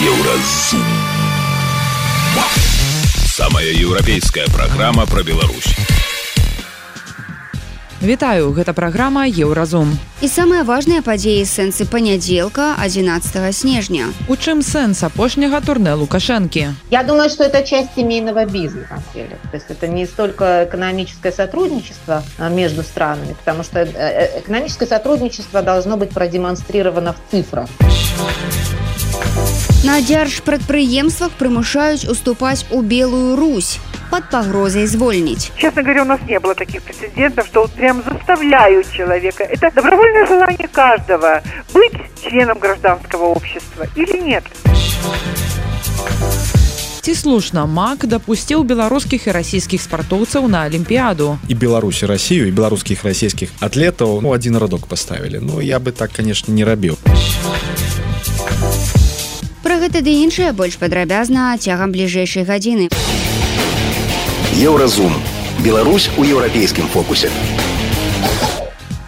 Еўразум. Самая еўрапейская праграма пра Беларусь. Вітаю, гэта праграма Еўразум. І самыя важныя падзеі сэнсы панядзелка 11 снежня. У чым сэнс апошняга турне Лукашэнкі? Я думаю, что это часть семейного бизнеса. То есть это не столько экономическое сотрудничество а, между странами, потому что э, э, экономическое сотрудничество должно быть продемонстрировано в цифрах. На дзяржпрадпрыемствах прымушаюць уступаць у белую Русь под погрозой звольнить. Честно говоря, у нас не было таких прецедентов, что вот прям заставляют человека. Это добровольное желание каждого быть членом гражданского общества или нет. Ці слушна мак дапусціў беларускіх і расійскіх спартоўцаў на алімпіяду і беларусі Россию і беларускіх расійскіх атлетаў ну, один радок поставілі Ну я бы так конечно не рабіў Пра гэта ды іншае больш падрабязна цягам бліжэйшай гадзіны. Еўразум. Беларусь у еўрапейскім фокусе.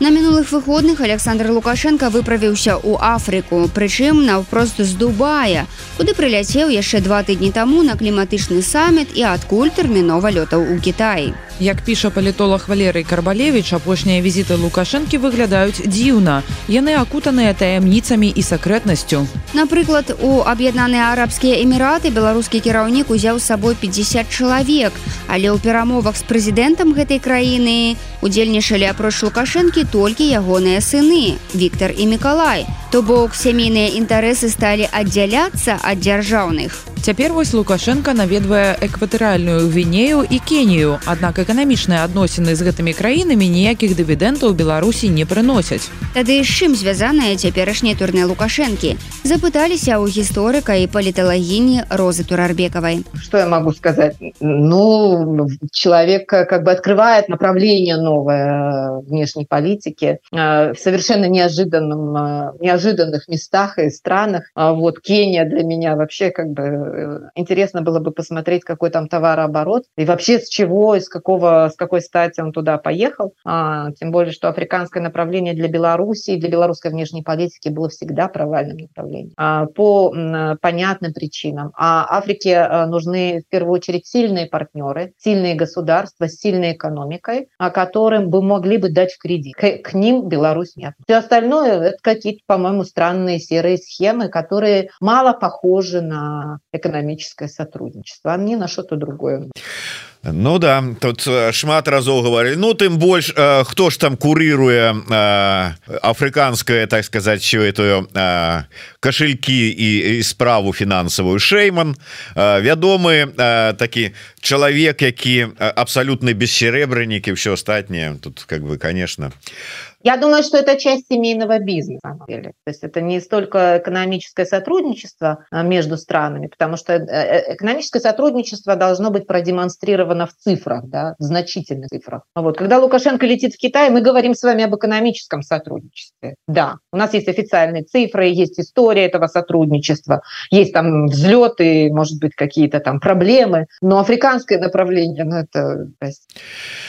На мінулых выходных Александр Лукашенко выправіўся ў Афрыку, прычым наўпрост з Дубая, куды прыляцеў яшчэ два тыдні таму на кліматычны саміт і адкуль тэрмінова лётаў у Кітаі. Як піша палітолог Валерый Карбалевич, апошнія візіты Лукашэнкі выглядаюць дзіўна. Яны акутаныя таямніцамі і сакрэтнасцю. Напрыклад, у аб'яднаныя арабскія эміраты беларускі кіраўнік узяў з сабой 50 чалавек, але ў перамовах з прэзідэнтам гэтай краіны удзельнічалі апроч Лукашэнкі толькі ягоныя сыны, Віктор і Миколай. То бок сямейныя інтарэсы сталі аддзяляцца ад дзяржаўных. Цяпер вось Лукашенко наведвае экватэральную гвінею і Кенію, аднак эканамічныя адносіны з гэтымі краінамі ніякіх дывідэнтаў Беларусі не прыносяць. Тады з чым звязаная цяперашняе турне Лукашэнкі? Запыталіся ў гісторыка і паліталагіні Розы Турарбекавай. Что я могу сказать? Ну, человек как бы открывает направление новое внешней политики в совершенно неожиданном, неожиданных местах и странах. Вот Кения для меня вообще как бы интересно было бы посмотреть, какой там товарооборот и вообще с чего, из какого, с какой стати он туда поехал. А, тем более, что африканское направление для Беларуси и для белорусской внешней политики было всегда провальным направлением. А, по м, понятным причинам. А Африке нужны в первую очередь сильные партнеры, сильные государства сильной экономикой, которым бы могли бы дать в кредит. К, к ним Беларусь нет. Все остальное это какие-то, по-моему, странные серые схемы, которые мало похожи на экономическое сотрудничество, а не на что-то другое. Ну да тут шмат разоў говорили Ну тым больш э, хто ж там курыруе э, афрыканская так сказать все эту э, кошельки і, і справу фінансавую шейман э, вядомы э, такі чалавек які абсалютны бессеребрынік і все астатняе тут как бы конечно Я думаю, что это часть семейного бизнеса. То есть это не столько экономическое сотрудничество между странами, потому что экономическое сотрудничество должно быть продемонстрировано в цифрах, да, в значительных цифрах. Вот. Когда Лукашенко летит в Китай, мы говорим с вами об экономическом сотрудничестве. Да, у нас есть официальные цифры, есть история этого сотрудничества, есть там взлеты, может быть, какие-то там проблемы, но африканское направление, ну это есть,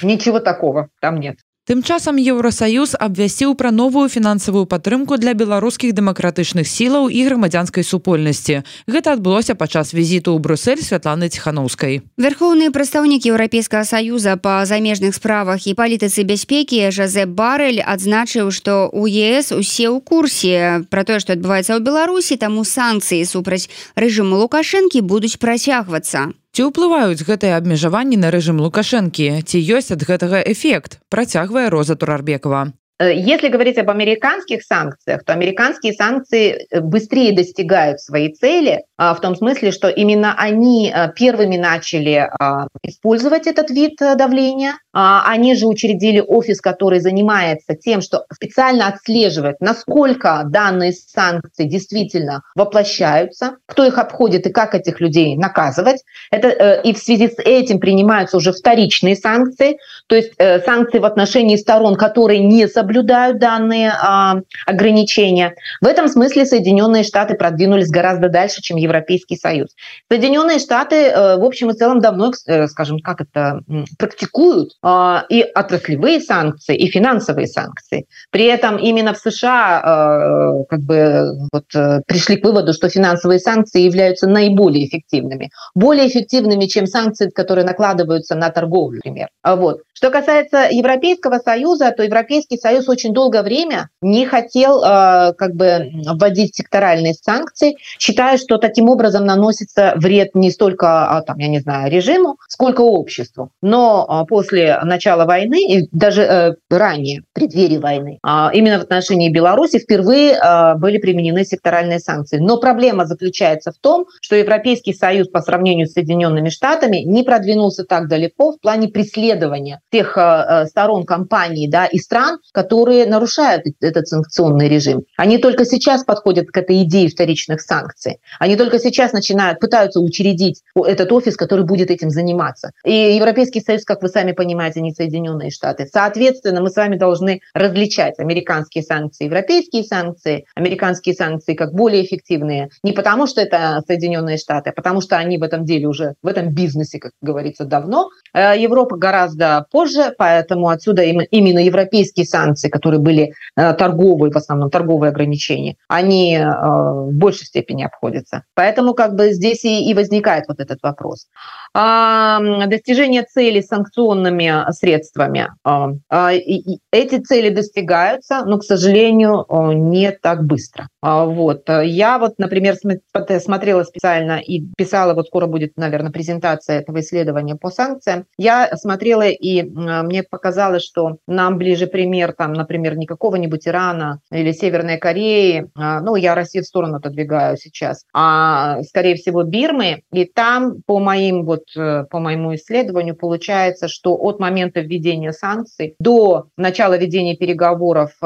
ничего такого там нет. Тым часам Еўросаюз абвясціў пра новую фінансавую падтрымку для беларускіх дэмакратычных сілаў і грамадзянскай супольнасці. Гэта адбылося падчас візіту ў Брусель святланы ціханаўскай. Верхоўны прадстаўнік еўрапейскага саюза па замежных справах і палітыцы бяспекі Жазеп Барель адзначыў, што у ЕС усе ў курсе пра тое, што адбываецца ў Беларусі, таму санкцыі супраць рэжыму Лукашэнкі будуць працягвацца. Ці ўплываюць гэтыя абмежаванні на рэжым лукашэнкі? Ці ёсць ад гэтага эфект? Працягвае роза турарбекова если говорить об американских санкциях, то американские санкции э, быстрее достигают своей цели, а, в том смысле, что именно они э, первыми начали а, использовать этот вид давления. А, они же учредили офис, который занимается тем, что специально отслеживает, насколько данные санкции действительно воплощаются, кто их обходит и как этих людей наказывать. Это, и в связи с этим принимаются уже вторичные санкции, то есть санкции в отношении сторон, которые не соблюдают соблюдают данные а, ограничения. В этом смысле Соединенные Штаты продвинулись гораздо дальше, чем Европейский Союз. Соединенные Штаты, э, в общем и целом, давно, э, скажем, как это, практикуют а, и отраслевые санкции, и финансовые санкции. При этом именно в США э, как бы вот, пришли к выводу, что финансовые санкции являются наиболее эффективными. Более эффективными, чем санкции, которые накладываются на торговлю, например. Вот. Что касается Европейского Союза, то Европейский Союз очень долгое время не хотел э, как бы вводить секторальные санкции, считая, что таким образом наносится вред не столько, а, там, я не знаю, режиму, сколько обществу. Но э, после начала войны и даже э, ранее, в преддверии войны, э, именно в отношении Беларуси впервые э, были применены секторальные санкции. Но проблема заключается в том, что Европейский Союз по сравнению с Соединенными Штатами не продвинулся так далеко в плане преследования тех э, э, сторон компаний да, и стран, которые нарушают этот санкционный режим. Они только сейчас подходят к этой идее вторичных санкций. Они только сейчас начинают, пытаются учредить этот офис, который будет этим заниматься. И Европейский Союз, как вы сами понимаете, не Соединенные Штаты. Соответственно, мы с вами должны различать американские санкции, европейские санкции, американские санкции как более эффективные. Не потому, что это Соединенные Штаты, а потому что они в этом деле уже, в этом бизнесе, как говорится, давно. Э, Европа гораздо позже позже, поэтому отсюда именно европейские санкции, которые были э, торговые, в основном торговые ограничения, они э, в большей степени обходятся. Поэтому как бы здесь и, и возникает вот этот вопрос. А, достижение цели санкционными средствами. А, а, эти цели достигаются, но, к сожалению, не так быстро. Вот. Я вот, например, смотрела специально и писала, вот скоро будет, наверное, презентация этого исследования по санкциям. Я смотрела и мне показалось, что нам ближе пример, там, например, не какого-нибудь Ирана или Северной Кореи, ну, я Россию в сторону отодвигаю сейчас, а, скорее всего, Бирмы. И там, по моим вот вот э, по моему исследованию получается, что от момента введения санкций до начала ведения переговоров э,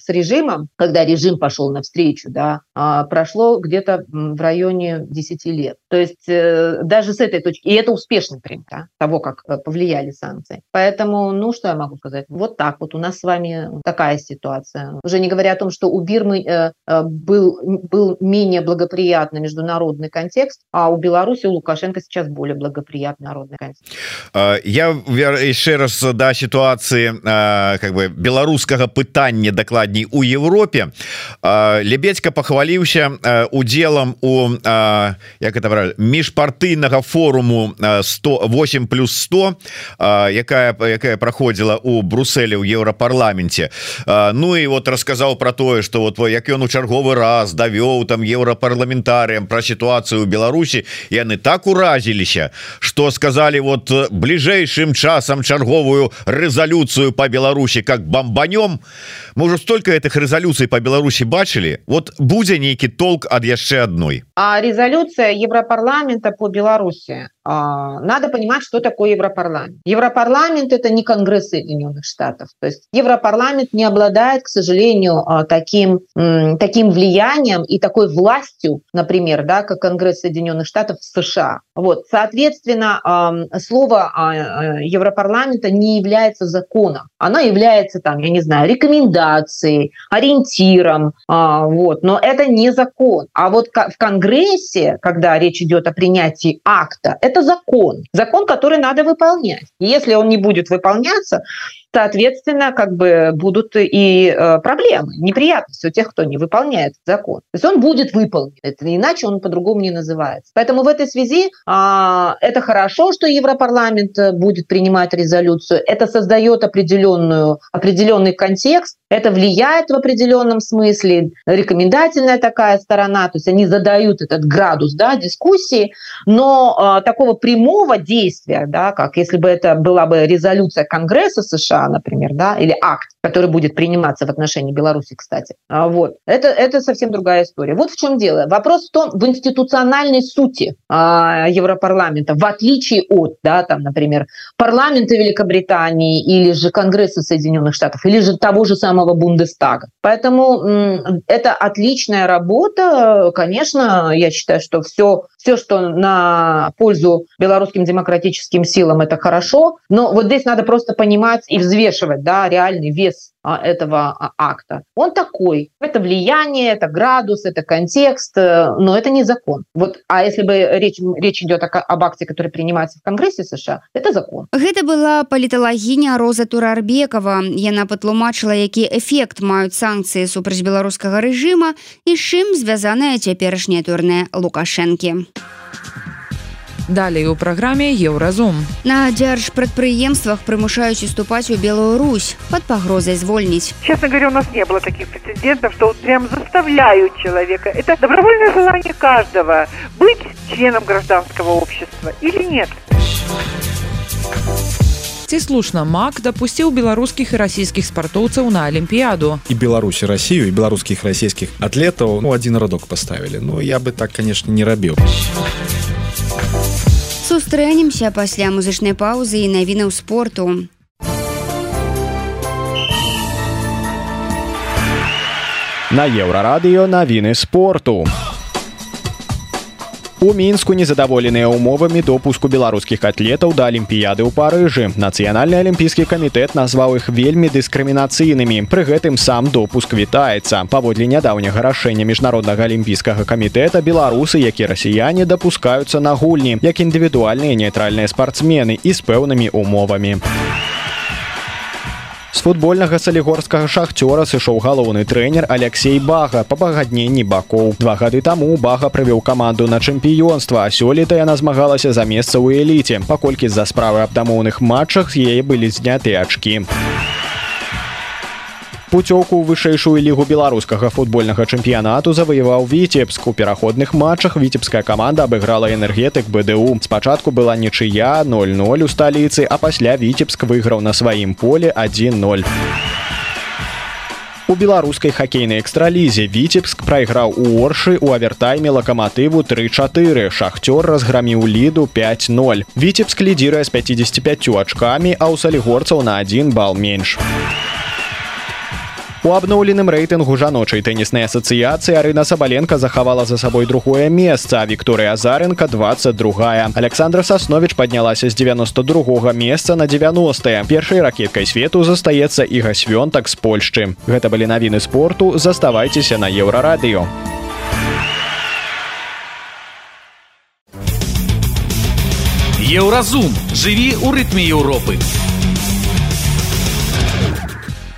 с режимом, когда режим пошел навстречу, да, а, прошло где-то в районе 10 лет. То есть э, даже с этой точки, и это успешный пример да, того, как повлияли санкции. Поэтому, ну, что я могу сказать? Вот так вот у нас с вами такая ситуация. Уже не говоря о том, что у Бирмы был, был менее благоприятный международный контекст, а у Беларуси, у Лукашенко сейчас более благоприятный народный контекст. Я яшчэ раз да ситуации как бы беларускага пытання дакладней у Европе лебедька похваліўся удзелам у як это міжпартыйнага форуму 108 плюс 100 якая якая проходзіла у Брусселе у еўрапарламенце Ну і вот расказаў про тое что вот як ён у чарговы раз давёў там еўрапарламентарыям про ситуацию у Беларусі яны так уразі абразіліся что сказали вот э, бліжэйшым часам чарговую резолюцию по Беларусі как бомбанем может столько этих резолюций по Беларусі бачылі вот будзе нейкі толк ад яшчэ одной а резолюция Европарламента по Беларуси надо понимать, что такое Европарламент. Европарламент – это не Конгресс Соединенных Штатов. То есть Европарламент не обладает, к сожалению, а, таким, таким влиянием и такой властью, например, да, как Конгресс Соединенных Штатов в США. Вот. Соответственно, слово а, Европарламента не является законом. Оно является, там, я не знаю, рекомендацией, ориентиром. Вот. Но это не закон. А вот в Конгрессе, когда речь идет о принятии акта, это это закон. Закон, который надо выполнять. если он не будет выполняться, соответственно, как бы будут и э, проблемы, неприятности у тех, кто не выполняет закон. То есть он будет выполнен, иначе он по-другому не называется. Поэтому в этой связи а, это хорошо, что Европарламент э, будет принимать резолюцию. Это создает определенную, определенный контекст, это влияет в определенном смысле, рекомендательная такая сторона, то есть они задают этот градус да, дискуссии, но а, такого прямого действия, да, как если бы это была бы резолюция Конгресса США, Например, да, или акт, который будет приниматься в отношении Беларуси, кстати. А, вот. Это, это совсем другая история. Вот в чем дело. Вопрос в том, в институциональной сути а, Европарламента, в отличие от, да, там, например, парламента Великобритании или же Конгресса Соединенных Штатов, или же того же самого Бундестага. Поэтому м, это отличная работа. Конечно, я считаю, что все, все, что на пользу белорусским демократическим силам, это хорошо. Но вот здесь надо просто понимать и взвешивать да, реальный вес этого акта. Он такой. Это влияние, это градус, это контекст, но это не закон. Вот, а если бы речь, речь идет о, об акте, который принимается в Конгрессе США, это закон. Это была политологиня Роза Турарбекова. Яна патлумачыла, які эфект маюць санкцыі супраць беларускага рэжыма і з чым звязаная цяперашняя турная Лукашэнкі. Далей у праграме еўразум. На дзяржпрадпрыемствах прымушаюць уступаць у Белую Русь под пагрозай звольніць. Честно говоря, у нас не было таких прецедентов, что вот прям заставляют человека. Это добровольное желание каждого быть членом гражданского общества или нет. Ці слушна мак дапусціў беларускіх і расійскіх спартоўцаў на алімпіяду і беларусі Россию і беларускіх расійскіх атлетаў ну один радок поставілі Ну я бы так конечно не рабіў сустрэнемся пасля музычнай паўзы і навінаў спорту. На еўрарадыё навіны спорту у мінску незадаволеныя умовамі допуску беларускіх атлетаў да алімпіяды ў парыжы. Нацыянальны алімпійскі камітэт назваў іх вельмі дыскрымінацыйнымі. Пры гэтым сам допуск вітаецца. Паводле нядаўняга рашэння міжнароднага алімпійскага камітэта беларусы які расіяне дапускаюцца на гульні як індывідуальныя нейтральныя спартсмены і з пэўнымі умовамі. у З футбольнага салігорскага шахцёра сышоў галоўны трэнер Алексей Бага па пагадненні бакоў. Два гады таму Бага правёў каманду на чэмпіёнства, а сёлета яна змагалася за месца ў эліце, паколькі з-за справы аб дамоўных матчах з яе былі зняты ачкі пуцёўку ў вышэйшую лігу беларускага футбольнага чэмпіянату заваяваў віцебск. У пераходных матчах віцебская каманда абыграла энергетык бДУ спачатку была нічыя 00 у сталіцы а пасля віцебск выйграў на сваім поле 10 у беларускай хакейнай экстралізе віцебск прайграў у оршы у авертайме лакаматыву 34 шахцёр разграміў ліду 50 віцебск лідзіруе з 55 ачкамі а ў салігорцаў на один бал менш. у У абноўленым рэйтынгу жаночай тэніснай асацыяцыі Арына Сабаленко захавала за сабой другое месца, Вікторыя Азаренко 22. Александра Сасновіч паднялася з 92 месца на 90. Першай ракеткай свету застаецца і гасвёнтак з Польшчы. Гэта былі навіны спорту, заставайцеся на еўрарадыё. Еўразум жыві ў рытме Еўропы.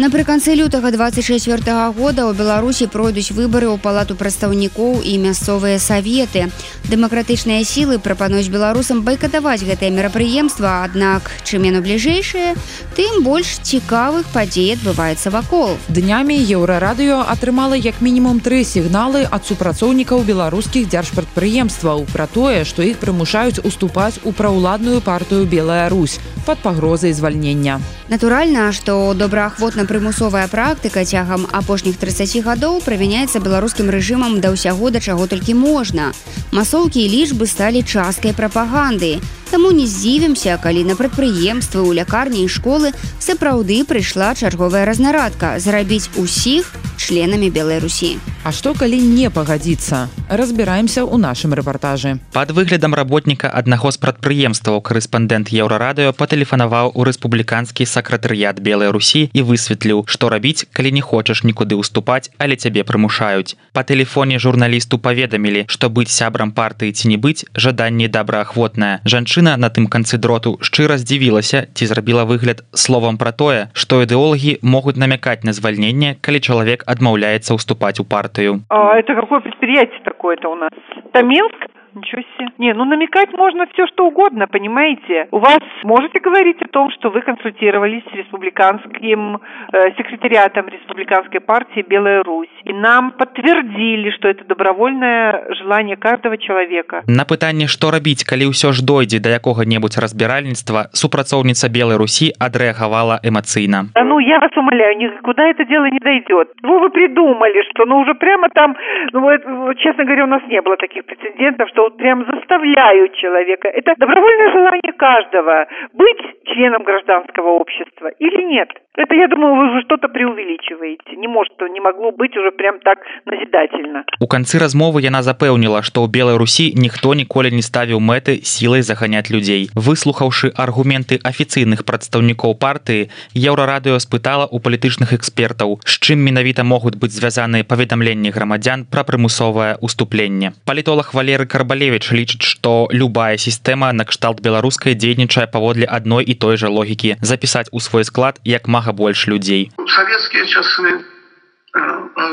Напрыканцы лютага 24 -го года ў Беларусі пройдуць выбары ў палату прадстаўнікоў і мясцовыя саветы. Дэмакратычныя сілы прапануюць беларусам байкатаваць гэтае мерапрыемства, аднак чым яно бліжэйшае, тым больш цікавых падзей адбываецца вакол. Днямі еўрарадыё атрымала як мінімум тры сігналы ад супрацоўнікаў беларускіх дзяржпрадпрыемстваў пра тое, што іх прымушаюць уступаць у праўладную партыю Белая Русь пад пагрозай звальнення. Натуральна, што добраахвотна прымусовая практыка цягам апошніх 30 гадоў правяняецца беларускім рэжымам да ўсяго да чаго толькі можна. Масоўкі і лічбы сталі часткай прапаганды. Таму не здзівімся, калі на прадпрыемствы ў лякарні і школы сапраўды прыйшла чарговая разнарадка зрабіць усіх членамі белай русі. А што калі не пагадзіцца? Разбіраемся ў нашым рэпартажы. Под выглядам работніка аднаго з прадпрыемстваў корэспандэнт еўрарадыё патэлефанаваў у рэспубліканскі сакратарыят белай русі і высветліў што рабіць калі не хочаш нікуды ўступаць але цябе прымушаюць. Па тэлефоне журналісту паведамілі што быць сябрам партыі ці не быць жаданне добраахвотная жанчына жанчына на тым канцы дроту шчыра здзівілася ці зрабіла выгляд словам пра тое што ідэолагі могуць намякаць на звальненне калі чалавек адмаўляецца ўступаць у партыю. Это какое предприятие такое то у нас? Тамінск Ничего себе. Не, ну намекать можно все, что угодно, понимаете? У вас можете говорить о том, что вы консультировались с республиканским э, секретариатом республиканской партии «Белая Русь», и нам подтвердили, что это добровольное желание каждого человека. На пытанне, что рабіць, калі ўсё ж дойдзе да якога-небудзь разбіральніцтва, супрацоўніца «Белой Руси» адрэагавала эмоцыйна. Да ну, я вас умоляю, никуда это дело не дойдет. Ну, вы придумали, что ну уже прямо там, ну, это, честно говоря, у нас не было таких прецедентов, что что прям заставляют человека. Это добровольное желание каждого быть членом гражданского общества или нет? Это, я думаю, вы уже что-то преувеличиваете. Не может, не могло быть уже прям так назидательно. У канцы размовы яна запэўніла, што ў Белай Русі ніхто ніколі не ставіў мэты сілай заганяць людзей. Выслухаўшы аргументы афіцыйных прадстаўнікоў партыі, еўрарадыё спытала ў палітычных экспертаў, з чым менавіта могуць быць звязаныя паведамленні грамадзян пра прымусовае уступленне. Палітолог Валеры Карбалевич лічыць, што любая сістэма накшталт беларускай дзейнічае паводле адной і той жа логікі запісаць у свой склад як мага больш людзей. Савецкія часы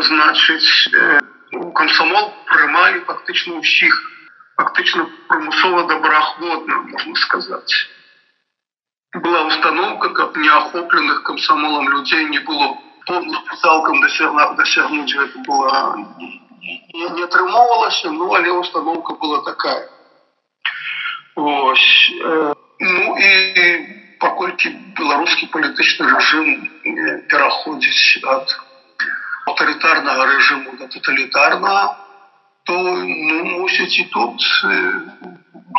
значыць комсомол прымалі фактычна ўсіх фактычна прымусова добраахвотна можна сказаць. Была установка каб неахопленых комсомолам людзей не было полностью цалкам дасягна дасягнуць гэта была не атрымоўвалася ну але установка была такая ось ну і паколькі беларускі палітычны рэжым пераходзіць ад аўтарытарнага рэжыму да тоталітарнага то ну, мусіць і тут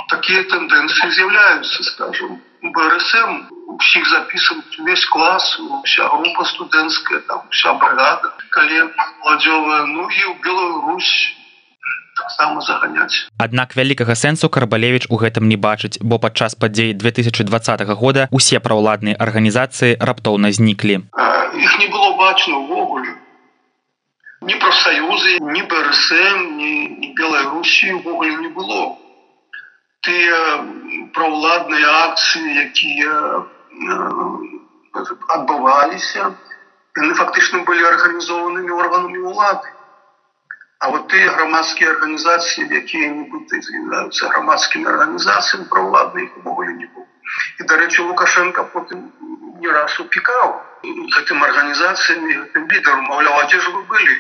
такія тэндэнцыі з'яўляюцца скажем брсм усіх запісан увесь клас вся група студэнцкая там вся бригада калі маладзёвая ну і ў белую Русь таксама заганяць аднак вялікага сэнсу карбалевич у гэтым не бачыць бо падчас падзей 2020 года усе праўладныя арганізацыі раптоўна зніклі. Іх не было бачна ўвогуле. Ні прафсаюзы ні брсм ні, ні белай русі увогуле не было. Тыя праўладныя акцыі якія адбываліся яны фактычна былі арганізованымі органамі ўлады А вот тыя грамадскія арганізацыі, якія нібыта з'яўляюцца грамадскімі арганізацыямі праўладных увогуле не быў. І дарэчы Лукашенко потым не раз упікаў гэтым арганізацыямі гэтым лідарам маўляў, дзе ж вы былі.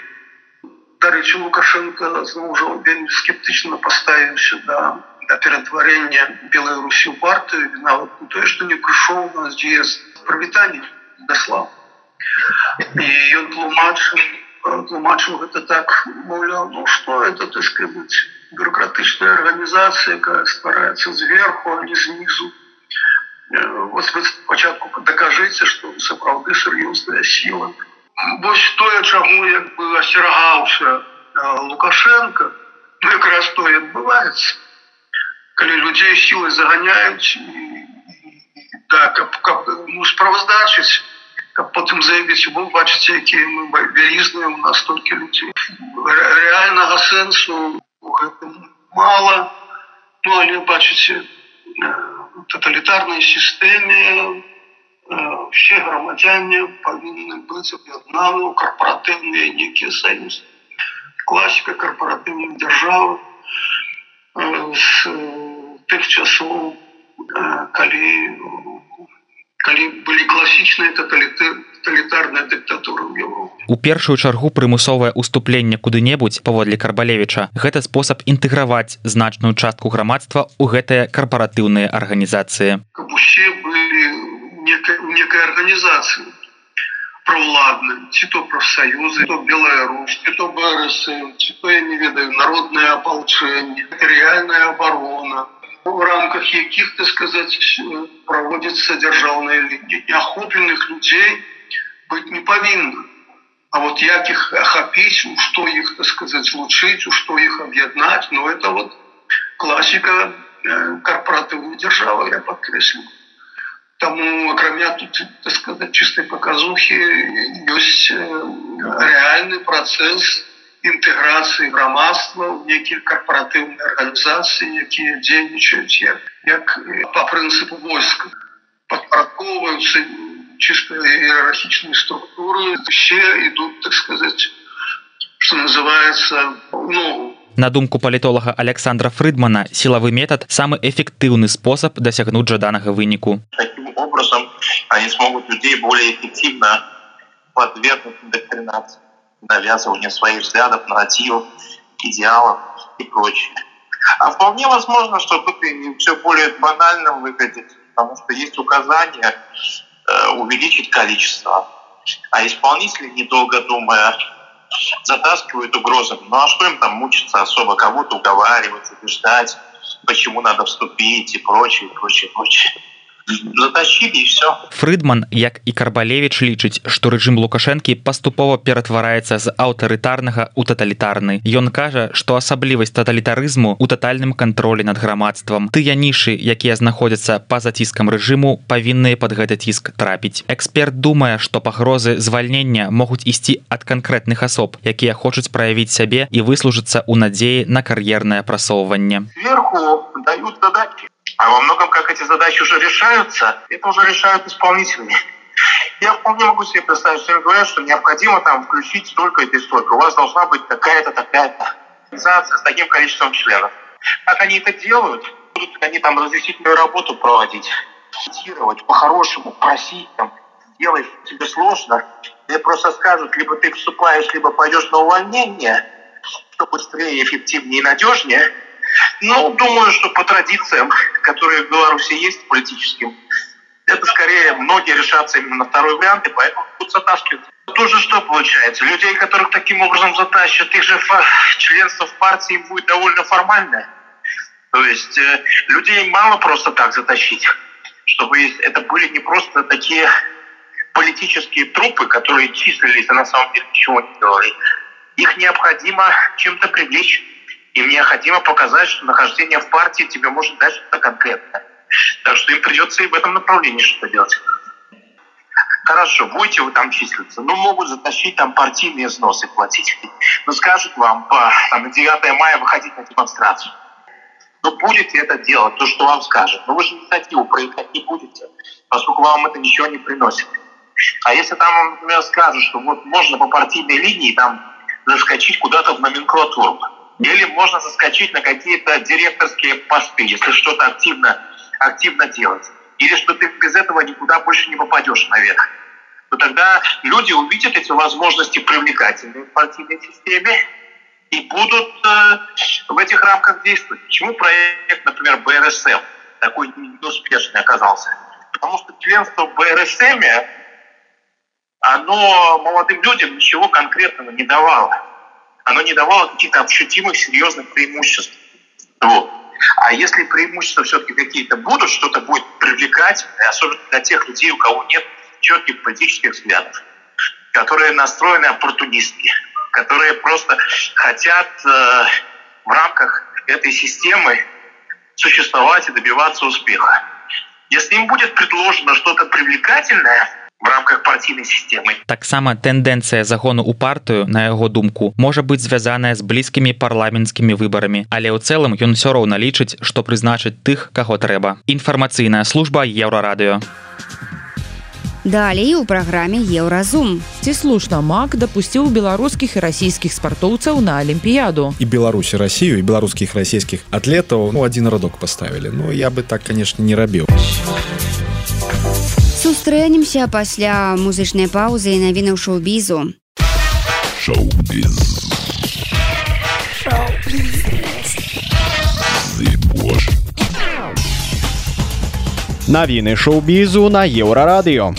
Дарэчы Лукашенко зноў ужо вельмі скептычна паставіўся да ператварэння белай русі ў партыю нават тое, што не прыйшоў на з'езд прывітанне даслаў. І ён тлумачыў тлумачыў гэта так маўляў ну что это ты сказать бюрократычная органнізацыя якая стараецца зверху а не знізу вот вы пачатку дакажыце что сапраўды сур'ёзная сила вось тое чаму як бы асцерагаўся лукашенко ну, якраз то адбываецца калі людзей сілай заганяюць так каб, каб ну, справаздачыць каб потым заявіць вы бачыце якія мы вялізныя у нас толькі людзей рэальнага сэнсу мала ну але бачыце тоталітарнай сістэме все грамадзяне павінны быць аб'яднаны карпоратыўныя нейкія саюз класіка карпоратыўных дзяржавы з тых часоў калі калі былі класічныя тоталітарныя дыктатуры ў Европе. У першую чаргу прымусовае уступленне куды-небудзь паводле карбалевіча гэта спосаб інтэграваць значную частку грамадства ў гэтыя карпаратыўныя арганізацыі. Каб усе былі некай арганізацыі праўладны ці то прафсаюзы то беларусь ці то брсм ці то я не ведаю народнае апалчэнне тэрыяльная абарона в рамках якіх ты сказаць праводзіцца дзяржаўная неахопленых людзей быть не павінна А вот як их ахапіць у што іх так сказаць лучыць у што іх аб'яднаць но это вот класіка карпоратыўной дзяржавы я подкрэслю Таму акрамя тут так сказать чыстай показухи ёсць рэальны працэс інтэграцыі грамадства ў нейкія карпоратыўныя арганізацыі якія дзейнічаюць як, як по прынцыпу войска падпарадковаюцца чисто іерархічнай структуры. Все ідут так сказать что называется ногу. На думку палітолага Александра Фрыдмана сілавы метад самы эфектыўны спосаб дасягнуць жаданага выніку. Таким образом они смогут людей более эффективно подвергнуть индоктринации навязывание своих взглядов, нарративов, идеалов и прочее. А вполне возможно, что тут и все более банально выглядит, потому что есть указание э, увеличить количество. А исполнители, недолго думая, затаскивают угрозами. Ну а что им там мучиться особо, кого-то уговаривать, убеждать, почему надо вступить и прочее, прочее, прочее. Затащили и все. Фрыдман, як і Карбалевич лічыць, што рэжым Лукашэнкі паступова ператвараецца з аўтарытарнага ў таталітарны. Ён кажа, што асаблівасць таталітарызму ў татальным кантролі над грамадствам. Тыя нішы, якія знаходзяцца па-за ціскам рэжыму, павінныя пад гэты ціск трапіць. Эксперт думае, што пагрозы звальнення могуць ісці ад канкрэтных асоб, якія хочуць праявіць сябе і выслужыцца ў надзеі на кар'ернае прасоўванне. Сверху дают задачи. А во многом, как эти задачи уже решаются, это уже решают исполнители. Я вполне могу себе представить, что им говорят, что необходимо там включить столько-то и столько. У вас должна быть такая-то, такая-то организация с таким количеством членов. Как они это делают? Будут они там разъяснительную работу проводить, цитировать, по-хорошему просить, там, делай, тебе сложно. Тебе просто скажут, либо ты вступаешь, либо пойдешь на увольнение, что быстрее, эффективнее и надежнее – ну, думаю, что по традициям, которые в Беларуси есть политическим, это скорее многие решатся именно на второй вариант, и поэтому будут затаскивать. Тоже что получается? Людей, которых таким образом затащат, их же членство в партии будет довольно формальное. То есть э, людей мало просто так затащить, чтобы это были не просто такие политические трупы, которые числились, а на самом деле ничего не делали. Их необходимо чем-то привлечь. Им необходимо показать, что нахождение в партии тебе может дать что-то конкретное. Так что им придется и в этом направлении что-то делать. Хорошо, будете вы там числиться. Ну, могут затащить там партийные взносы платить. Ну, скажут вам по, там, на 9 мая выходить на демонстрацию. Ну, будете это делать, то, что вам скажут. Но вы же инициативу проявлять не будете, поскольку вам это ничего не приносит. А если там, например, скажут, что вот можно по партийной линии там заскочить куда-то в номенклатуру, или можно заскочить на какие-то директорские посты, если что-то активно, активно делать. Или что ты без этого никуда больше не попадешь наверх. То тогда люди увидят эти возможности привлекательные в партийной системе и будут э, в этих рамках действовать. Почему проект, например, БРСМ такой неуспешный оказался? Потому что членство в БРСМ, оно молодым людям ничего конкретного не давало оно не давало каких-то ощутимых, серьезных преимуществ. Вот. А если преимущества все-таки какие-то будут, что-то будет привлекательное, особенно для тех людей, у кого нет четких политических взглядов, которые настроены оппортунистски, которые просто хотят э, в рамках этой системы существовать и добиваться успеха. Если им будет предложено что-то привлекательное, в рамках партійнай сістемы таксама тэндэнцыя загону ў партыю на яго думку можа быць звязаная з блізкімі парламенцкімі выбарамі але ў цэлым ён усё роўна лічыць што прызначыць тых каго трэба інфармацыйная служба еўрарадыё Далей у праграме еўразум ці слушна мак дапусціў беларускіх і расійскіх спартоўцаў на алімпіяду і беларусі рассію і беларускіх расійскіх атлетаў ну адзін радок паставілі Ну я бы так конечно не рабіў сустрэнемся пасля музычнай паўзы і навінаў шоу-бізу навіны шоу-бізу на еўрарадыё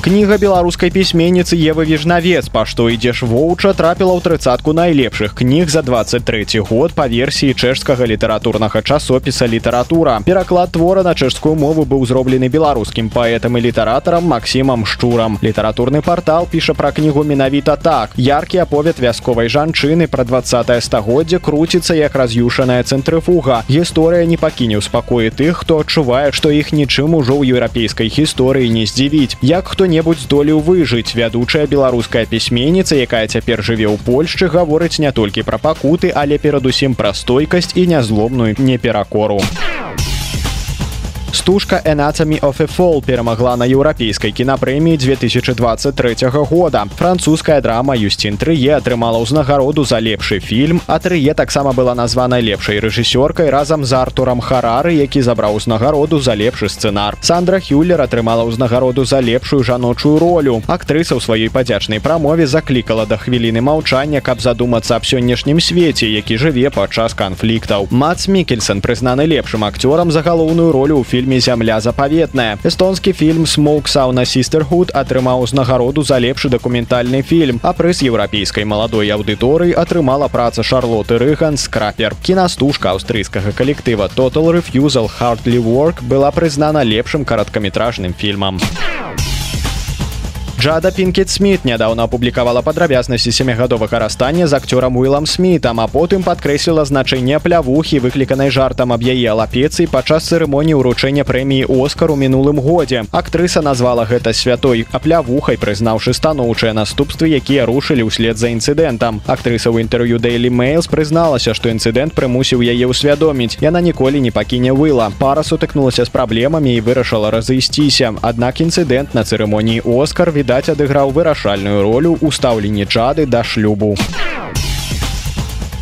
Кніга беларускай пісьменніцы Евы вежнавец па што ідзеш воўча трапіла ў трыцатку найлепшых кніг за 23 год па версіі чэшскага літаратурнага часопіса літаратура пераклад твора на чэшскую мову быў зроблены беларускім паэтам і літаратарам Масімам шчурам. Літаратурны портал піша пра кнігу менавіта так. Яркі аповед вясковай жанчыны пра 20 стагоддзя круціцца як раз'юшаная цэнтрыфуга. Гісторыя не пакіне ў спакоі тых хто адчувае што іх нічым ужо ў еўрапейскай гісторыі не здзівіць. Як хто хто-небудзь здолеў выжыць. Вядучая беларуская пісьменніца якая цяпер жыве ў польшчы гаворыць не толькі пра пакуты але перадусім пра стойкасць і нязлобную неперакору стужка энацамі офефол перамагла на еўрапейскай кінапрэміі 2023 года. Французская драма юстин трые атрымала ўзнагароду за лепшы фільм а трые таксама была названа лепшай рэжысёркай разам з артурам харары які забраў узнагароду за лепшы сцэнар. Сандра хюллер атрымала ўзнагароду за лепшую жаночую ролю. Актрыса ў сваёй падзячнай прамове заклікала да хвіліны маўчання каб задумацца аб сённяшнім свеце які жыве падчас канфліктаў. Мац мікельсон прызнаны лепшым акцёрам за галоўную ролю ў фільме зямля запаветная эстонскі фільм смок сауна систерхуд атрымаў узнагароду за лепшы дакументальны фільм а прыз еўрапейскай маладой аўдыторыі атрымала праца шарлоты рыган скрапер кінастужка аўстрыйскага калектыва total refusal hardly work была прызнана лепшым кароткаметражным фільмам Джада Пінкет Сміт нядаўна апублікавала падрабязнасці семігадовага расстання з акцёрам Уілам Смітам, а потым падкрэсліла значэнне плявухі, выкліканай жартам аб яе алапецыі падчас цырымоніі ўручэння прэміі Оскар у мінулым годзе. Актрыса назвала гэта святой аплявухай, прызнаўшы станоўчыя наступствы, якія рушылі ўслед за інцыдэнтам. Актрыса ў інтэрв'ю Daily Mails прызналася, што інцыдэнт прымусіў яе ўсвядоміць. Яна ніколі не пакіне выла. Пара сутыкнулася з праблемамі і вырашыла разысціся. Аднак інцыдэнт на цырымоніі Оскар від відаць адыграў вырашальную ролю ў стаўленні чады да шлюбу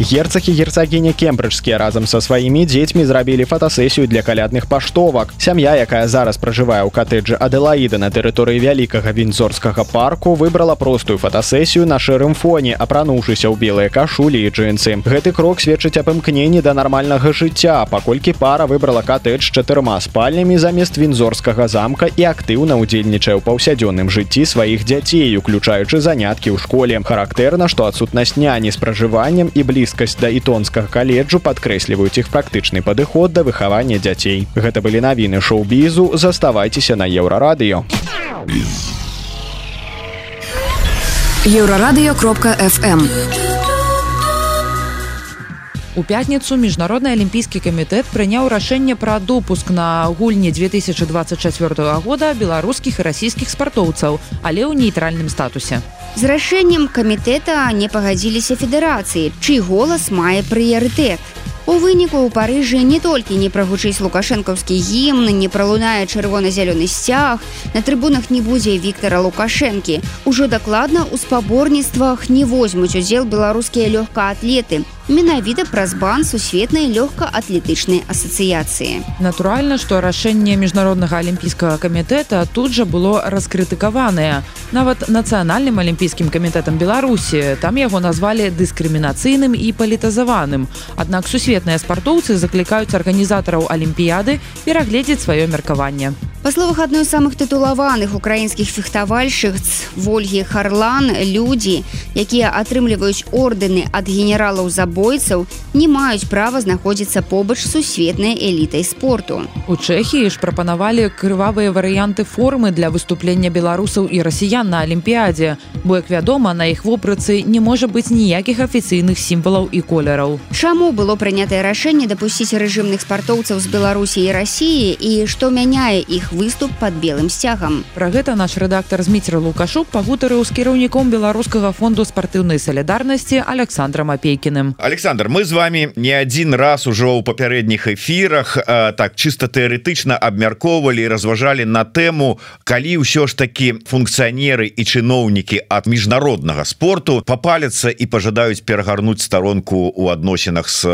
герцаг і герцагіня кембриджскія разам са сваімі дзецьмі зрабілі фотасесію для калядных паштовак сям'я якая зараз пражывае ў катэджы аделаіда на тэрыторыі вялікага вінзорскага парку выбрала простую фотасесію на шэрым фоне апрануўшыся ў белыя кашулі і джинсы. Гэты крок сведчыць аб імкненні да нармальнага жыцця паколькі пара выбрала катэдж чатырма спальнямі замест вінзорскага замка і актыўна ўдзельнічае ў паўсядзённым жыцці сваіх дзяцей уключаючы заняткі ў школе. Характэрна што адсутнасць няні з пражываннем і бліз блізкасць да ітонскага каледжу падкрэсліваюць іх практычны падыход да выхавання дзяцей. Гэта былі навіны шоу-бізу, заставайцеся на еўрарадыё. Еўрарадыё кропка FM. У пятніцу міжнародны алімпійскі камітэт прыняў рашэнне пра допуск на гульні 2024 года беларускіх і расійскіх спартоўцаў, але ў нейтральным статусе. З рашэннем камітэта не пагадзіліся федэрацыі, чый голас мае прыярытэт. У выніку ў парыжы не толькі не прагучыць лукашэнкаўскі гімн не пралунае чырвона-зялёны сцяг на трыбунах не будзе Віктора лукашэнкі ужо дакладна ў спаборніцтвах не возьмуць удзел беларускія лёгкаатлеты менавіта праз бан сусветнай лёгкаатлетычнай асацыяцыі натуральна што рашэнне міжнароднага алімпійскага камітэта тут жа было раскрытыкаванае нават нацыянальным алімпійскім камітэтам беларусі там яго назвалі дыскрымінацыйным і палітазаваным аднак сусветныя спартоўцы заклікаюць арганізатараў алімпіяды перагледзець сваё меркаванне Па словах адной з самых тытулаваных украінскіх фехтавальшыц Вольгі Харлан людзі, якія атрымліваюць ордэны ад генералаў забойцаў, не маюць права знаходзіцца побач сусветнай элітай спорту. У Чэхіі ж прапанавалі крывавыя варыянты формы для выступлення беларусаў і расіян на алімпіядзе. Бо як вядома, на іх вопрацы не можа быць ніякіх афіцыйных сімвалаў і колераў. Чаму было прынятае рашэнне дапусціць рэжымных спартоўцаў з Беларусі і рассіі і што мяняе іх выступ под белым сцягам про гэта наш рэдактор зміцер лукашук пагутарыў з кіраўніком беларускага фонду спартыўнай салідарнасці александром апейкіным александр мы з вами не один раз ужо ў папярэдніх эфірах так чыста тэарэтычна абмяркоўвалі разважалі на тэму калі ўсё ж такі функцыянеры і чыноўнікі ад міжнароднага спорту попаляцца і пожадаюць перагарнуць старонку у адносінах с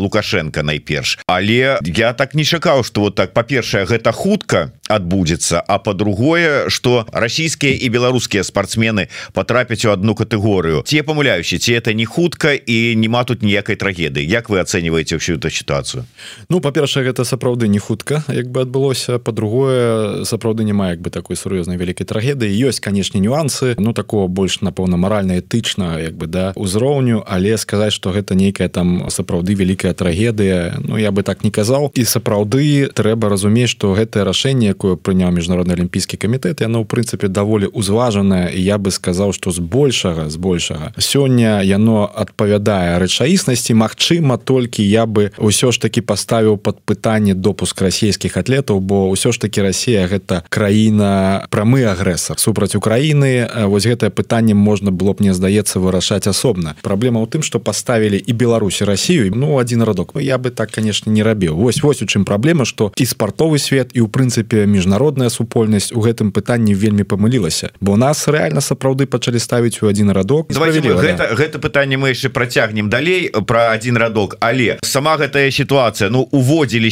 лукашенко найперш. Але я так не чакаў что вот так па-першае гэта хутка адбудзецца. А по-другое что расійскія і беларускія спортсмены потрапяць у одну катэгорыю. Ці памыляюся ці это не хутка і нема тут ніякай трагедыі. Як вы оцениваете всю эту ситуацию Ну па-першае гэта сапраўды не хутка як бы адбылося. По-другое сапраўды няма як бы такой сур'ёзнай вялікай трагедыі. Ёсць канешне нюансы. Ну такого больш напэўна маральна этычна як бы да узроўню. Але сказаць что гэта нейкая там сапраўды вялікая трагедыя Ну я бы так не казаў. І сапраўды трэба разумець что гэтае рашэнне якое прыняў міжнародны алімпійскі камітэт яно ў прынцыпе даволі узважанае і я бы сказаў што збольшага збольшага сёння яно адпавядае рэчаіснасці Мачыма толькі я бы ўсё ж таки паставіў под пытанне допуск расійскіх атлетаў бо ўсё ж таки Росія гэта краіна прамы агрэсар супраць Украіны вось гэтае пытанне можна было б мне здаецца вырашаць асобна праблема ў тым что поставілі і Беларусі Россию ну один радок я бы так конечно не рабіў вось вось у чым праблема что і спартовы свет і у прынцыпе міжнародная супольнасць у гэтым пытанні вельмі памылілася бо нас реально сапраўды пачалі ставіць у один радок. Гэта, гэта пытанне мы яшчэ працягнем далей про один радок. Але сама гэтая сітуацыя ну уводзілі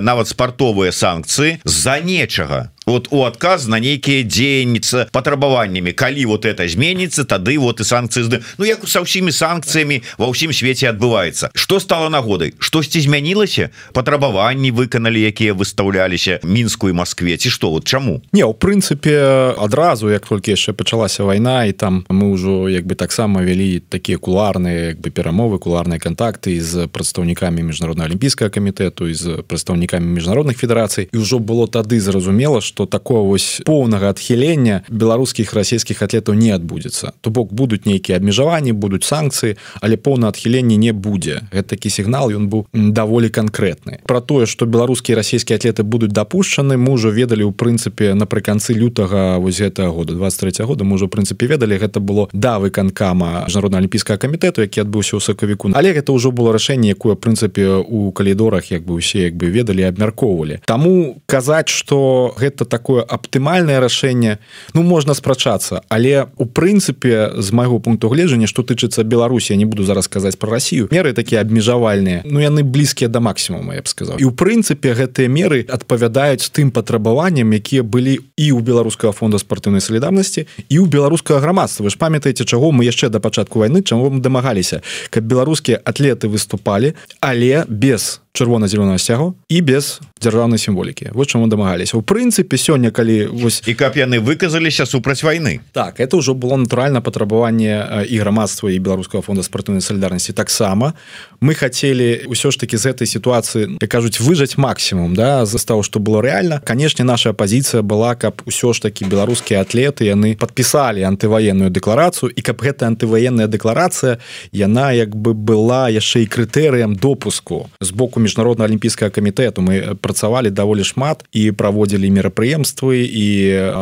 нават спартовыя санкцыі з-за нечага вот у адказ на нейкія дзеянніцы патрабаваннями калі вот это зменится тады вот и санкции зды Ну як со ўсімі санкцыями ва ўсім свеце адбываецца что стало нагодай штосьці змянілася патрабаванні выканалі якія выставляліся мінску і Москве. Ці что вот чаму не у прынцыпе адразу як толькі яшчэ пачалася вайна і там мы ўжо як бы таксама вялі такія куларныя як бы перамовы куларныя контакты з прадстаўнікамі міжнародна алімпійскага камітэту з прадстаўнікамі міжнародных федэрацый і ўжо было тады зразумела что такого вось поўнага адхілення беларускіх расійскіх атлетаў не адбудзецца то бок будуць нейкія абмежаванні будуць санкцыі але поўна адхіленне не будзе гэта такі сігнал ён быў даволі канкрэтны про тое что беларускія расійскія атлеты будуць дапушчаны мы ўжо ведалі у прынцыпе напрыканцы лютага вось гэтага года 23 года мы ўжо прынцыпе ведалі гэта было да выканкама жнародна алімпійскага камітэту які адбыўся ў сакавіку але гэта ўжо было рашэнне якое прынцыпе у калідорах як бы усе як бы ведалі абмяркоўвалі таму казаць что гэта такое аптымальнае рашэнне. Ну можна спрачацца але у прынцыпе з майго пункту гледжання что тычыцца беларусі не буду зараз казаць про Россию меры такія абмежавальныя. Ну яны блізкія да максімума я б сказал і у прынцыпе гэтыя меры адпавядаюць тым патрабаванням якія былі і у беларускага фонда спартыўнай салідарнасці і у беларускага грамадства. Вы ж памятаеце чаго мы яшчэ да пачатку войны чаму мы дамагаліся каб беларускія атлеты выступалі але без чырвона-зеленого сцягу і без дзяржаўнай сімволікі. Вот чаму дамагаліся. У прынцыпе сёння калі вось і каб яны выказаліся супраць войны так это ўжо было натуральна патрабаванне і грамадства і беларускага фонда спартыўнай салідарнасці таксама. Мы хотели ўсё ж таки з этой сітуацыі кажуць выжаць максімум да за того что было реально канешне наша пазіцыя была каб усё ж таки беларускія атлеты яны подпісалі антываенную дэкларацыю і каб гэта антываенная дэкларацыя яна як бы была яшчэ і крытэрыям допуску з боку міжнародна алімпійскага камітэту мы працавалі даволі шмат і праводзілі мерапрыемствы і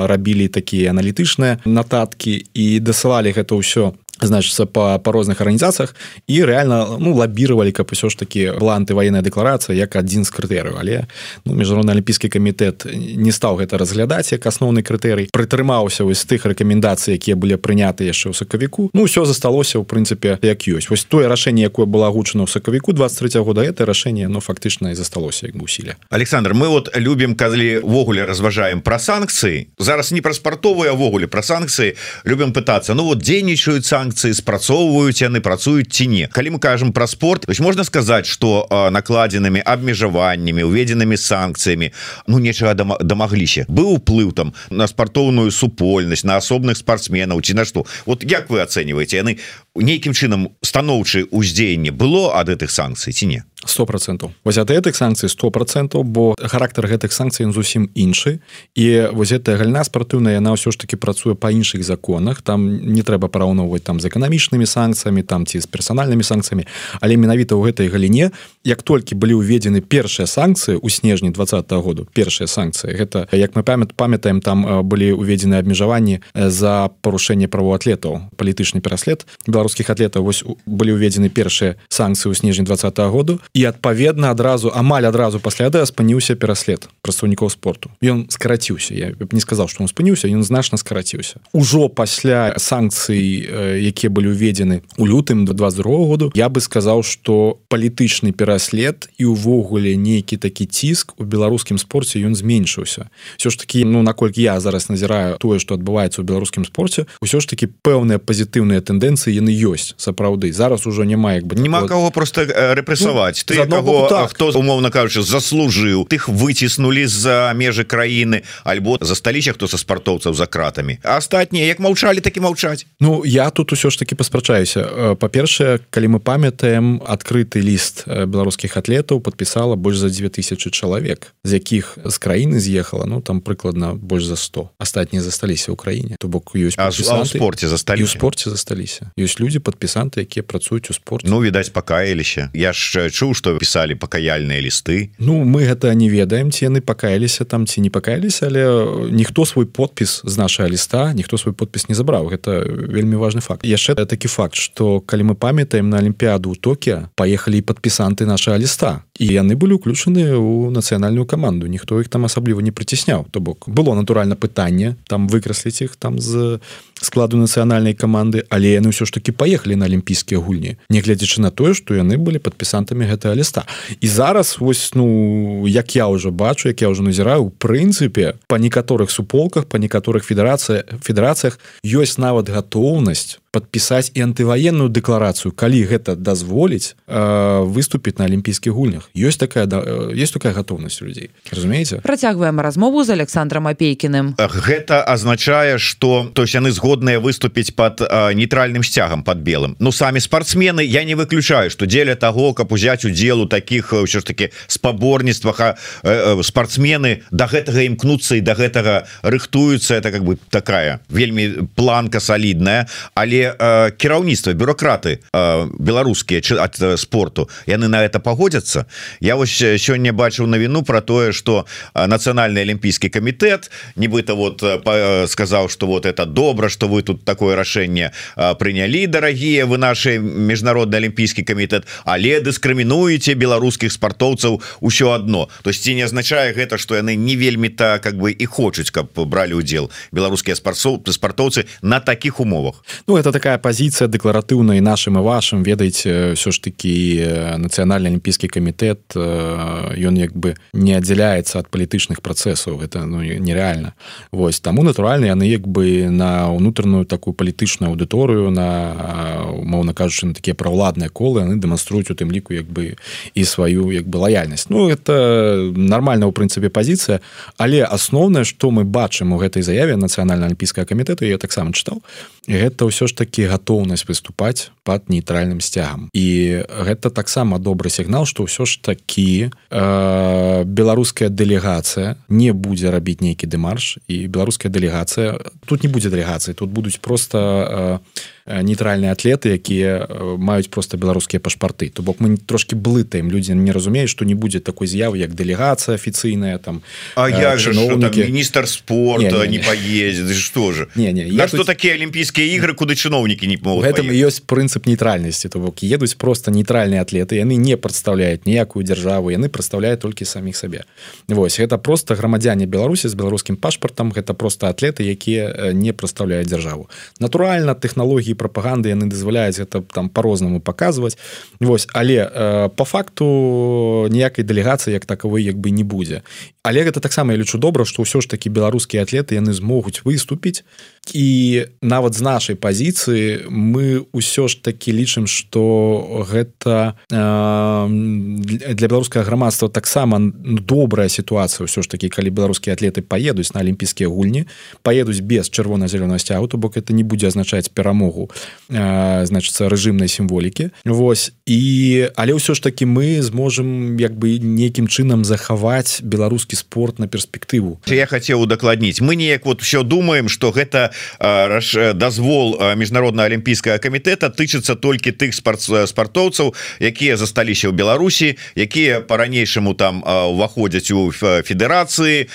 рабілі такія аналітычныя нататкі і дасылалі гэта ўсё значится по по розных арганізацыях і реально ну лабіировали каб усё ж таки была антываенная дэкларацыя як адзін з крытэрыяў але ну міжнародны алімпійскі камітэт не стаў гэта разглядаць як асноўны крытэрый прытрымаўся вось тых рэкамендацый якія былі прыняты яшчэ ў сакавіку ну ўсё засталося ў прынцыпе як ёсць вось тое рашэнне якое было агучана ў сакавіку 23 года это рашэнне но ну, фактычна і засталося як бы усілля Александр мы вот любім калі ввогуле разважаем пра санкцыі зараз не пра спартовыя ввогуле пра санкцыі любім пытацца ну вот дзейнічаюць санкцыі санкцыі спрацоўваюць яны працуюць ці не. Калі мы кажам про спорт то есть можна сказаць что накладзенымі абмежаваннямі уведзенымі санкцыямі ну нечага дамагліся быў уплыў там на спартоўную супольнасць на асобных спортсменаў ці на что. Вот як вы ацэньваеце яны нейкім чынам станоўчае ўздзеянне было ад гэтых санкцый ці не? Сто процентов. Вось ад гэтых санкцый сто процентов бо характар гэтых санкцый зусім іншы. І вось гэтая гальна спартыўная яна ўсё ж таки працуе па іншых законах. Там не трэба параўноўваць там з эканамічнымі санкцыямі там ці з персанальнымі санкцыямі. Але менавіта ў гэтай галіне як толькі былі ўведзены першыя санкцыі ў снежні два -го году першыя санкцыі гэта як мы памят памятаем там былі уведзены абмежаванні за парушэнне правоатлетаў палітычны пераслед беларускіх атлетаў вось былі ўведзены першыя санкцыі ў снежні два -го году і адпаведна адразу амаль адразу пасля да спыніўся пераслед прадстаўнікоў спорту. Ён скараціўся. Я не сказал что он спыніўся ён значна скараціўся. Ужо пасля санкцый якія былі ўведзены у лютым до 22 году я бы сказаў что палітычны пераслед і увогуле нейкі такі ціск у беларускім спорце ён зменшыўся. Все ж таки ну наколькі я зараз назіраю тое что адбываецца ў беларускім спорце ўсё ж таки пэўныя пазітыўныя тэндэнцыі яны ёсць сапраўды. Зараз ужо няма як бы няма кого просто рэпрэсаваць. Ну, ты кого так. хто умоўно кажучы заслужыў тых выціснули з-за межы краіны альбо засталіся хто са спартоўцаў за кратамі. Астатнія як маўчалі такі маўчаць. Ну я тут усё ж таки паспрачаюся. Па-першае калі мы памятаем адкрыты ліст беларускіх атлетаў подпісала больш за 2000 чалавек з якіх з краіны з'ехала Ну там прыкладна больш за 100 астатнія засталіся ў краіне. То бок ёсць спорте засталі у спорце засталіся. Ёсць людзі падпісанты якія працуюць у спорт Ну відаць пакаяліся я ж чуў что пісалі пакаяльныя лісты Ну мы гэта не ведаем ці яны пакаяліся там ці не пакаяліся але ніхто свой подпіс з нашага ліста ніхто свой подпіс не забраў гэта вельмі важный факт. Яшчэ такі факт что калі мы памятаем на алімпіаду Токія паехалі і падпісанты нашага ліста і яны былі уключаны ў нацыянальную каманду ніхто іх там асабліва не прыцісняў то бок было натуральна пытанне там выкрасліць іх там з складу нацыянальнай каманды але яны ўсё ж таки паехалі на алімпійскія гульні нягледзячы на тое што яны былі падпісантамі гэтага ліста. І зараз вось ну як я уже бачу як я уже назіраю у прынцыпе по некаторых суполках по некаторых федэрацыя федэрацыях ёсць нават гатоўнасць подпісаць і антываенную дэкларацыю калі гэта дазволіць э, выступіць на алімпійскіх гульнях. Ёсць такая да, есть такая готовнасць людзей разумееце? Працягваем размову з александром апейкіным. Гэта азначае что то есть яны згодныя выступіць под нейтральным сцягам под белым. Ну самі спортсмены я не выключаю что дзеля того каб узяць удзел у таких ўсё ж таки спаборніцтвах а спортсмены до да гэтага імкнуцца і до да гэтага рыхтуюцца. Это как бы такая вельмі планка солідная але але кіраўніцтва бюрократы беларускія ад спорту. Яны на это пагодзяцца. Я вось сёння бачыў навіну про тое что нацыянальны алімпійскі камітэт нібыта вот сказаў что вот это добра что вы тут такое рашэнне прынялі дарагія вы наши міжнародны алімпійскі камітэт але дыскрымінуеце беларускіх спартоўцаў ўсё одно то есть ці не азначае гэта что яны не вельмі так как бы і хочуць каб бралі удзел беларускія спартсоў спартоўцы на таких умовах? Ну это это такая позиция дэкларатыўная нашим и вашим. Ведаеце все ж таки нацыянальны алімпійскі камітэт ён як бы не аддзяляецца от палітычных працэсаў это ну, нереально. Вось таму натуральна яны як бы на унутраную такую палітычную аўдыторыю на умоўна кажучы на такія праўладныя колы яны дэманструюць у тым ліку як бы і сваю як бы лаяльнасць Ну это нормально у прынцыпе пазіцыя але асноўнае что мы бачым у гэтай заяве нацыянальна алімпійскага камітэту я таксама чытаў гэта ўсё ж таки гатоўнасць выступаць под нейтральным сцягам. І гэта таксама добры сігнал что ўсё ж такі э, беларуская дэлегацыя не будзе рабіць нейкі дэмарш і беларуская дэлегацыя тут не будзе дэлегацыі тут будуць просто Э, нейтральныя атлеты якія э, маюць просто беларускія пашпарты. То бок мы трошки блытаем. Людзі не разумеюць что не будзе такой з'явы як дэлегацыя афіцыйная там А я же міністр спорта не, не, не. поездит что же не не я что такія алімпійскія ігры куды чыноўнікі не могут гэтым ёсць прынцып нейтральнасці. То бок едуць просто нейтральныя атлеты яны не прадстаўляюць ніякую дзяржаву яны прадстаўляюць толькі саміх сабе. Вось гэта просто грамадзяне беларусі з беларускім пашпартам гэта просто атлеты якія э, не прадстаўляюць дзяржаву. Натуральна тэхналогіі прапаганды яны дазваляюць это там по-рознаму показваць Вось але э, по факту ніякай дэлегацыі як такавой як бы не будзе. Але гэта таксама я лічу добра што ўсё ж такі беларускія атлеты яны змогуць выступіць. І нават з нашай пазіцыі мы ўсё ж такі лічым што гэта э, для беларускага грамадства таксама добрая сітуацыя ўсё ж такі калі беларускія атлеты паедуць на алімпійскія гульні паедуць без чырвона-зялёнага сцягу то бок это не будзе азначаць перамогу э, значыцца рэжымнай сімволікі Вось і але ўсё ж такі мы зможам як бы нейкім чынам захаваць беларускі спорт на перспектыву. Я хацеў удакладніць. Мы неяк вот все думаем что гэта дазвол міжнародна алімпійскага камітэта тычыцца толькі тых спорт спартоўцаў якія засталіся ў Беларусі якія по-ранейшаму там уваходзяць у федэрацыі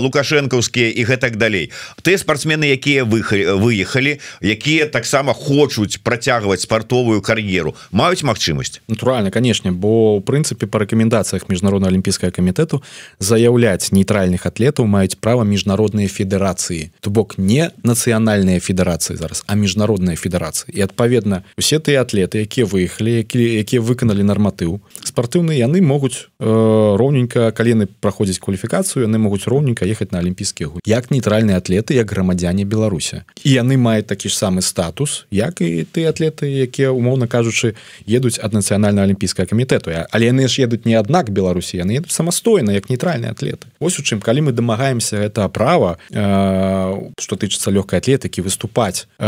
лукашэнкаўскія і гэтак далей. Ты спортсмены якія выехалі якія таксама хочуць працягваць спартовую кар'еру. Маюць магчымасць? Натуральна канешне бо у прынцыпе по рэкамендацыях міжнародна алімпійскага камітэту заяўляць нейтральных атлетаў маюць права міжнародныя федэрацыі то бок не нацыянальныя федэрацыі зараз а міжнародныя федэрацыі і адпаведна усе тыя атлеты якія выехалі якія якія выканалі нарматыў спартыўныя яны могуць э, роўненька калены праходзіць кваліфікацыю яны могуць роўненька ехаць на алімпійскія гу як нейтральныя атлеты як грамадзяне Беларусі і яны маюць такі ж самы статус як і ты атлеты якія умоўна кажучы едуць ад нацыянальна алімпійскага камітэту. Але яны ж едуць не аднак Беларусі яны едуць самастойна як нейтральныя атлеты. Ось у чым калі мы дамагаемся гэта права что э, тычыцца лёгкай атлетыкі выступаць э,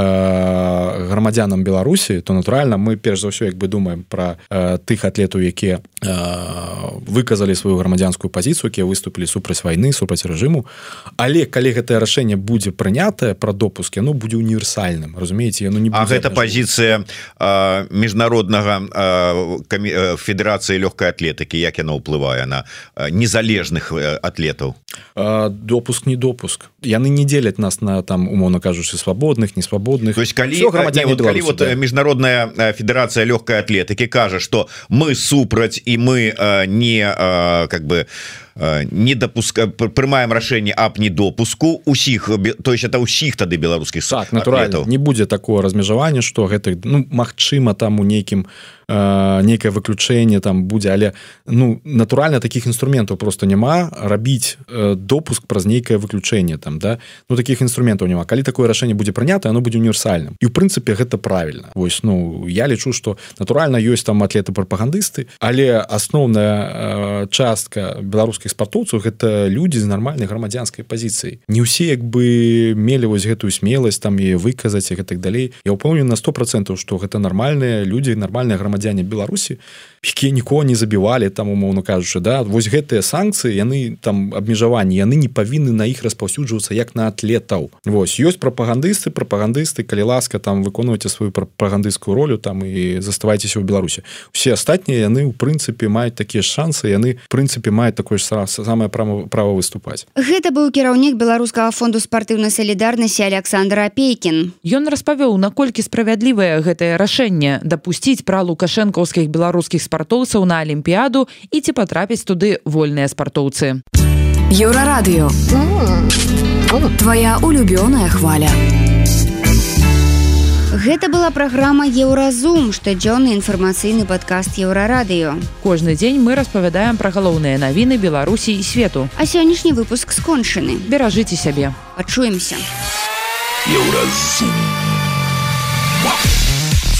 грамадзянам Беларусі то натуральна мы перш за ўсё як бы думаем про э, тых атлетаў якія э, выказалі сваю грамадзянскую пазіцыю якія выступілі супраць вайны супраць рэжыму. Але калі гэтае рашэнне будзе прынятае пра допуск яно будзе універсальным разумееце яно не А гэта пазіцыя міжнароднага федэрацыі лёгкай атлетыкі як яна ўплывае на незалежных атлетаў? Допуск не допуск. Яны не дзеляць нас на там умоўно кажучы свабодных несвабодных. Калі вот, калі вот да. міжнародная федэрацыя лёгкай атлетыкі кажа что мы супраць і мы не как бы не допуска прымаем рашэнне аб не допуску усіх то есть это ўсіх тады беларускіх так натуральна не будзе такого размежавання что гэтых ну Мачыма там у нейкім э, некае выключэнне там будзе але ну натуральна таких інструментаў просто няма. Рабіць э, допуск праз нейкае выключэнне там да. Ну таких інструментаў няма. Калі такое рашэнне будзе прынята оно будзе універсальным. І у прынцыпе гэта правильно вось ну я лічу что натуральна ёсць там атлеты прапагандысты але асноўная э, частка беларускіх спартоўцаў гэта людзі з нармальнай грамадзянскай пазіцыі не ўсе як бы мелі вось гэтую смеласць там і выказаць і гэтак далей. Я ўпомню на сто процентаў что гэта нармальныя людзі нармальныя грамадзяне беларусі якія нікого не забівалі там умоўно кажучы да вось гэтыя санкцыі яны там абмежаванні яны не павінны на іх распаўсюджвацца як на атлетаў. Вось ёсць прапагандысты прапагандысты калі ласка там выконваеце сваю прапагандысцкую ролю там і заставайцеся ў беларусе все астатнія яны ў прынцыпе маюць такія шансы яны прынцыпе маюць такое ж самае право права выступаць. Гэта быў кіраўнік беларускага фонду спартыўнай салідарнасці александр апейкін. Ён распавёў наколькі справядлівае гэтае рашэнне дапусціць пра лукашэнкаўскіх беларускіх спартоўцаў на алімпіяду і ці патрапіць туды вольныя спартоўцы. Еўрарадыё. Твоя улюбёная хваля. Гэта была праграма еўразум штодзённы інфармацыйны падкаст еўрарадыё. Кожны дзень мы распавядаем пра галоўныя навіны беларусі і свету. А сённяшні выпуск скончаны. Беражыце сябе. Пачуемся. Еўразум